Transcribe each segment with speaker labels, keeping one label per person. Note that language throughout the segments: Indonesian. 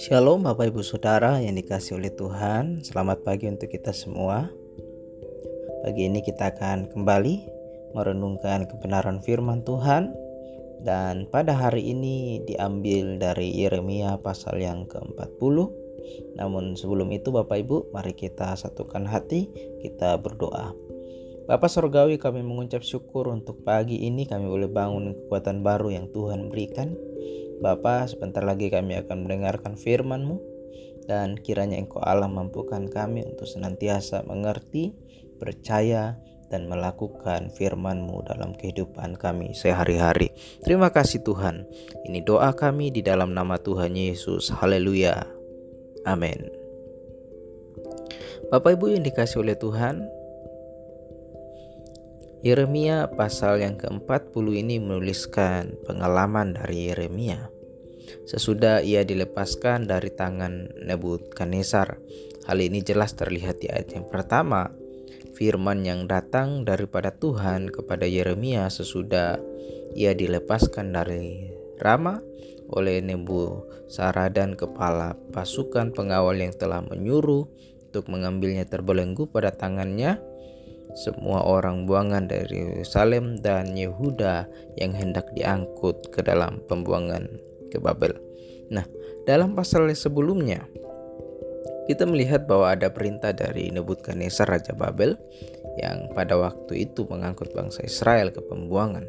Speaker 1: Shalom Bapak Ibu Saudara yang dikasih oleh Tuhan. Selamat pagi untuk kita semua. Pagi ini kita akan kembali merenungkan kebenaran firman Tuhan. Dan pada hari ini diambil dari Yeremia pasal yang ke-40 Namun sebelum itu Bapak Ibu mari kita satukan hati kita berdoa Bapak Sorgawi kami mengucap syukur untuk pagi ini kami boleh bangun kekuatan baru yang Tuhan berikan Bapa, sebentar lagi kami akan mendengarkan firman-Mu dan kiranya Engkau Allah mampukan kami untuk senantiasa mengerti, percaya, dan melakukan firman-Mu dalam kehidupan kami sehari-hari. Terima kasih Tuhan. Ini doa kami di dalam nama Tuhan Yesus. Haleluya. Amin. Bapak Ibu yang dikasih oleh Tuhan, Yeremia pasal yang ke-40 ini menuliskan pengalaman dari Yeremia. Sesudah ia dilepaskan dari tangan Nebukadnezar. Hal ini jelas terlihat di ayat yang pertama. Firman yang datang daripada Tuhan kepada Yeremia sesudah ia dilepaskan dari Rama oleh Nebuzaradan kepala pasukan pengawal yang telah menyuruh untuk mengambilnya terbelenggu pada tangannya semua orang buangan dari Yerusalem dan Yehuda yang hendak diangkut ke dalam pembuangan ke Babel. Nah, dalam pasal sebelumnya kita melihat bahwa ada perintah dari Nebukadnezar Raja Babel yang pada waktu itu mengangkut bangsa Israel ke pembuangan.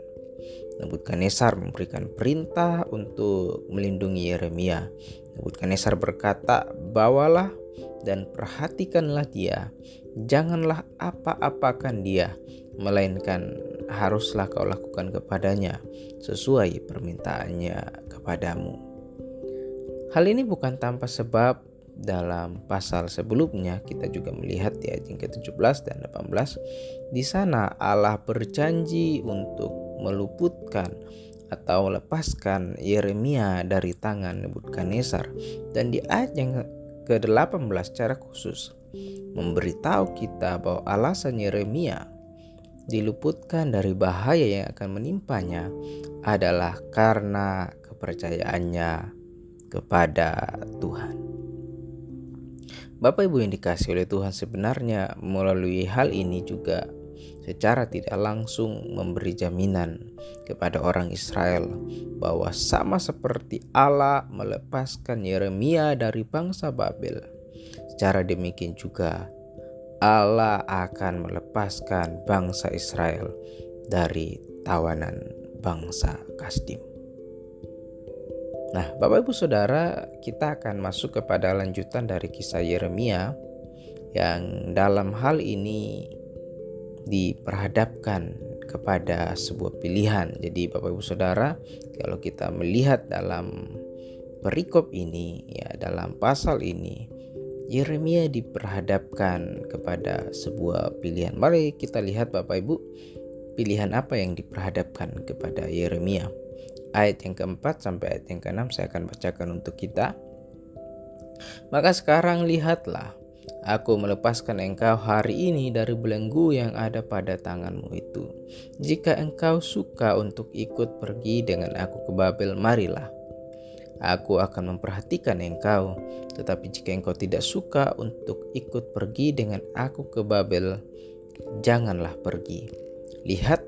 Speaker 1: Nebukadnezar memberikan perintah untuk melindungi Yeremia. Nebukadnezar berkata, "Bawalah dan perhatikanlah dia janganlah apa-apakan dia, melainkan haruslah kau lakukan kepadanya sesuai permintaannya kepadamu. Hal ini bukan tanpa sebab dalam pasal sebelumnya kita juga melihat di ayat yang ke-17 dan 18 di sana Allah berjanji untuk meluputkan atau lepaskan Yeremia dari tangan Nebukadnezar dan di ayat yang ke-18 secara khusus memberitahu kita bahwa alasan Yeremia diluputkan dari bahaya yang akan menimpanya adalah karena kepercayaannya kepada Tuhan. Bapak Ibu yang dikasih oleh Tuhan sebenarnya melalui hal ini juga secara tidak langsung memberi jaminan kepada orang Israel bahwa sama seperti Allah melepaskan Yeremia dari bangsa Babel Secara demikian juga Allah akan melepaskan bangsa Israel dari tawanan bangsa Kasdim. Nah, Bapak Ibu Saudara, kita akan masuk kepada lanjutan dari kisah Yeremia yang dalam hal ini diperhadapkan kepada sebuah pilihan. Jadi Bapak Ibu Saudara, kalau kita melihat dalam perikop ini ya dalam pasal ini Yeremia diperhadapkan kepada sebuah pilihan. Mari kita lihat Bapak Ibu, pilihan apa yang diperhadapkan kepada Yeremia. Ayat yang keempat sampai ayat yang keenam saya akan bacakan untuk kita. Maka sekarang lihatlah, aku melepaskan engkau hari ini dari belenggu yang ada pada tanganmu itu. Jika engkau suka untuk ikut pergi dengan aku ke Babel, marilah Aku akan memperhatikan engkau, tetapi jika engkau tidak suka untuk ikut pergi dengan aku ke Babel, janganlah pergi. Lihat,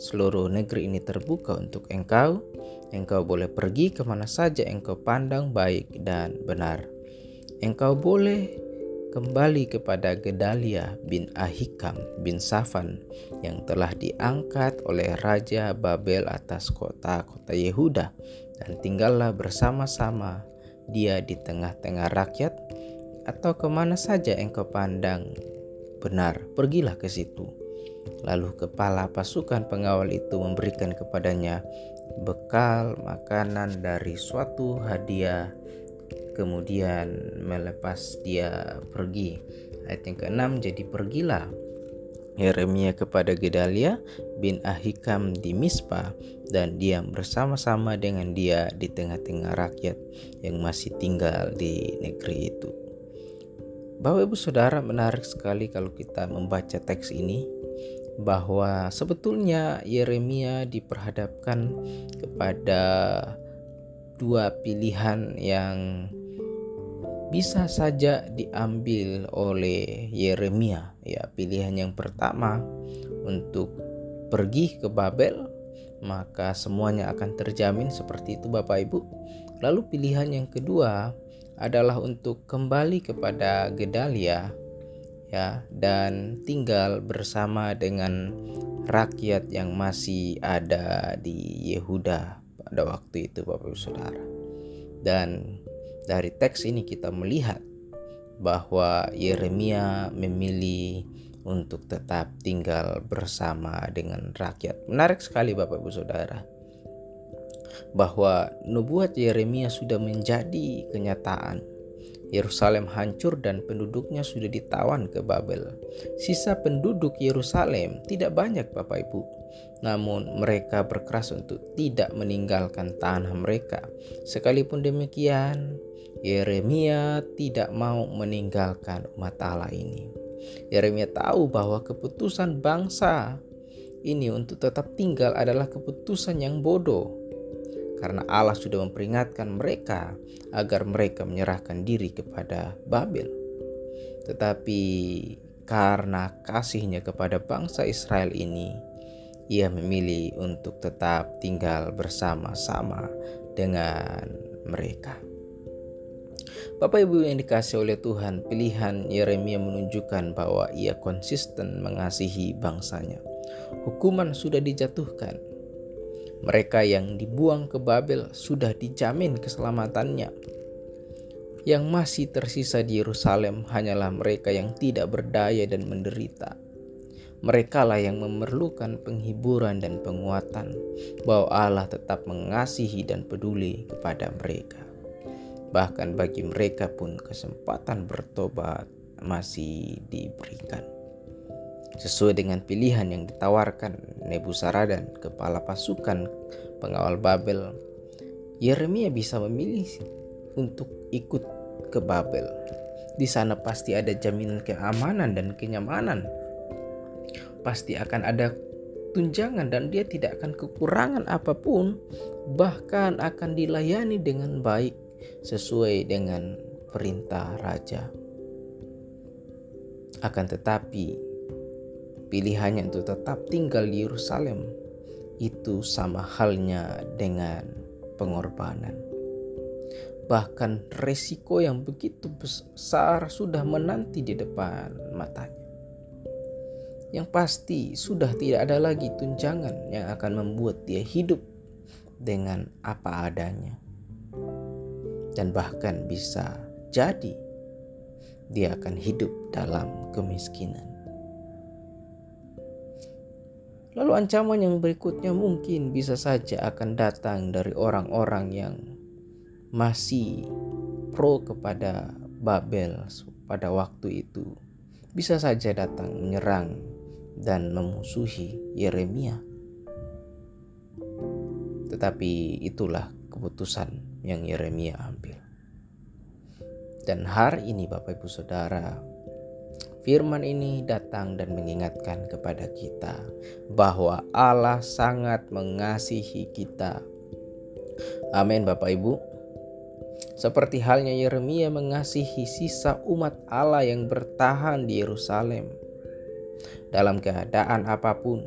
Speaker 1: seluruh negeri ini terbuka untuk engkau. Engkau boleh pergi ke mana saja engkau pandang baik dan benar. Engkau boleh kembali kepada Gedalia bin Ahikam bin Safan yang telah diangkat oleh Raja Babel atas kota-kota Yehuda dan tinggallah bersama-sama dia di tengah-tengah rakyat atau ke mana saja engkau pandang benar pergilah ke situ. Lalu kepala pasukan pengawal itu memberikan kepadanya bekal makanan dari suatu hadiah kemudian melepas dia pergi ayat yang keenam jadi pergilah Yeremia kepada Gedalia bin Ahikam di Mispa dan diam bersama-sama dengan dia di tengah-tengah rakyat yang masih tinggal di negeri itu. Bapak Ibu Saudara menarik sekali kalau kita membaca teks ini bahwa sebetulnya Yeremia diperhadapkan kepada dua pilihan yang bisa saja diambil oleh Yeremia. Ya, pilihan yang pertama untuk pergi ke Babel, maka semuanya akan terjamin seperti itu Bapak Ibu. Lalu pilihan yang kedua adalah untuk kembali kepada Gedalia ya dan tinggal bersama dengan rakyat yang masih ada di Yehuda pada waktu itu Bapak Ibu Saudara. Dan dari teks ini kita melihat bahwa Yeremia memilih untuk tetap tinggal bersama dengan rakyat. Menarik sekali Bapak Ibu Saudara bahwa nubuat Yeremia sudah menjadi kenyataan Yerusalem hancur dan penduduknya sudah ditawan ke Babel. Sisa penduduk Yerusalem tidak banyak Bapak Ibu. Namun mereka berkeras untuk tidak meninggalkan tanah mereka. Sekalipun demikian, Yeremia tidak mau meninggalkan umat Allah ini. Yeremia tahu bahwa keputusan bangsa ini untuk tetap tinggal adalah keputusan yang bodoh karena Allah sudah memperingatkan mereka agar mereka menyerahkan diri kepada Babel. Tetapi karena kasihnya kepada bangsa Israel ini, ia memilih untuk tetap tinggal bersama-sama dengan mereka. Bapak Ibu yang dikasih oleh Tuhan, pilihan Yeremia menunjukkan bahwa ia konsisten mengasihi bangsanya. Hukuman sudah dijatuhkan, mereka yang dibuang ke Babel sudah dijamin keselamatannya. Yang masih tersisa di Yerusalem hanyalah mereka yang tidak berdaya dan menderita. Merekalah yang memerlukan penghiburan dan penguatan bahwa Allah tetap mengasihi dan peduli kepada mereka. Bahkan bagi mereka pun kesempatan bertobat masih diberikan sesuai dengan pilihan yang ditawarkan Nebuzaradan, kepala pasukan pengawal Babel. Yeremia bisa memilih untuk ikut ke Babel. Di sana pasti ada jaminan keamanan dan kenyamanan. Pasti akan ada tunjangan dan dia tidak akan kekurangan apa pun, bahkan akan dilayani dengan baik sesuai dengan perintah raja. Akan tetapi, pilihannya untuk tetap tinggal di Yerusalem itu sama halnya dengan pengorbanan. Bahkan resiko yang begitu besar sudah menanti di depan matanya. Yang pasti sudah tidak ada lagi tunjangan yang akan membuat dia hidup dengan apa adanya. Dan bahkan bisa jadi dia akan hidup dalam kemiskinan. Lalu ancaman yang berikutnya mungkin bisa saja akan datang dari orang-orang yang masih pro kepada Babel pada waktu itu. Bisa saja datang menyerang dan memusuhi Yeremia. Tetapi itulah keputusan yang Yeremia ambil. Dan hari ini Bapak Ibu Saudara, Firman ini datang dan mengingatkan kepada kita bahwa Allah sangat mengasihi kita. Amin, Bapak Ibu. Seperti halnya Yeremia mengasihi sisa umat Allah yang bertahan di Yerusalem. Dalam keadaan apa pun,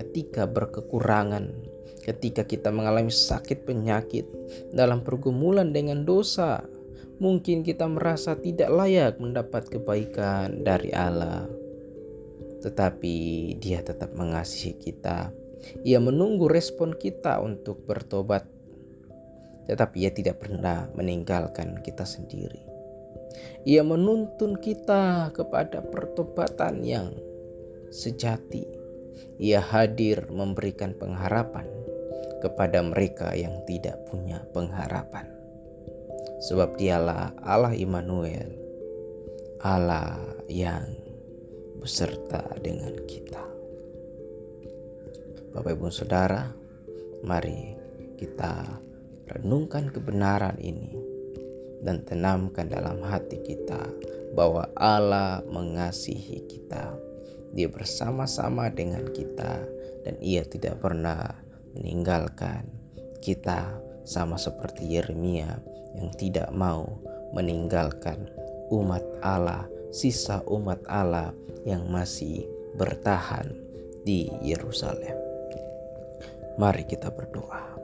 Speaker 1: ketika berkekurangan, ketika kita mengalami sakit penyakit, dalam pergumulan dengan dosa, mungkin kita merasa tidak layak mendapat kebaikan dari Allah. Tetapi Dia tetap mengasihi kita. Ia menunggu respon kita untuk bertobat. Tetapi Ia tidak pernah meninggalkan kita sendiri. Ia menuntun kita kepada pertobatan yang sejati. Ia hadir memberikan pengharapan kepada mereka yang tidak punya pengharapan sebab dialah Allah Immanuel, Allah yang beserta dengan kita. Bapak Ibu Saudara, mari kita renungkan kebenaran ini dan tanamkan dalam hati kita bahwa Allah mengasihi kita Dia bersama-sama dengan kita dan ia tidak pernah meninggalkan kita sama seperti Yeremia yang tidak mau meninggalkan umat Allah, sisa umat Allah yang masih bertahan di Yerusalem. Mari kita berdoa.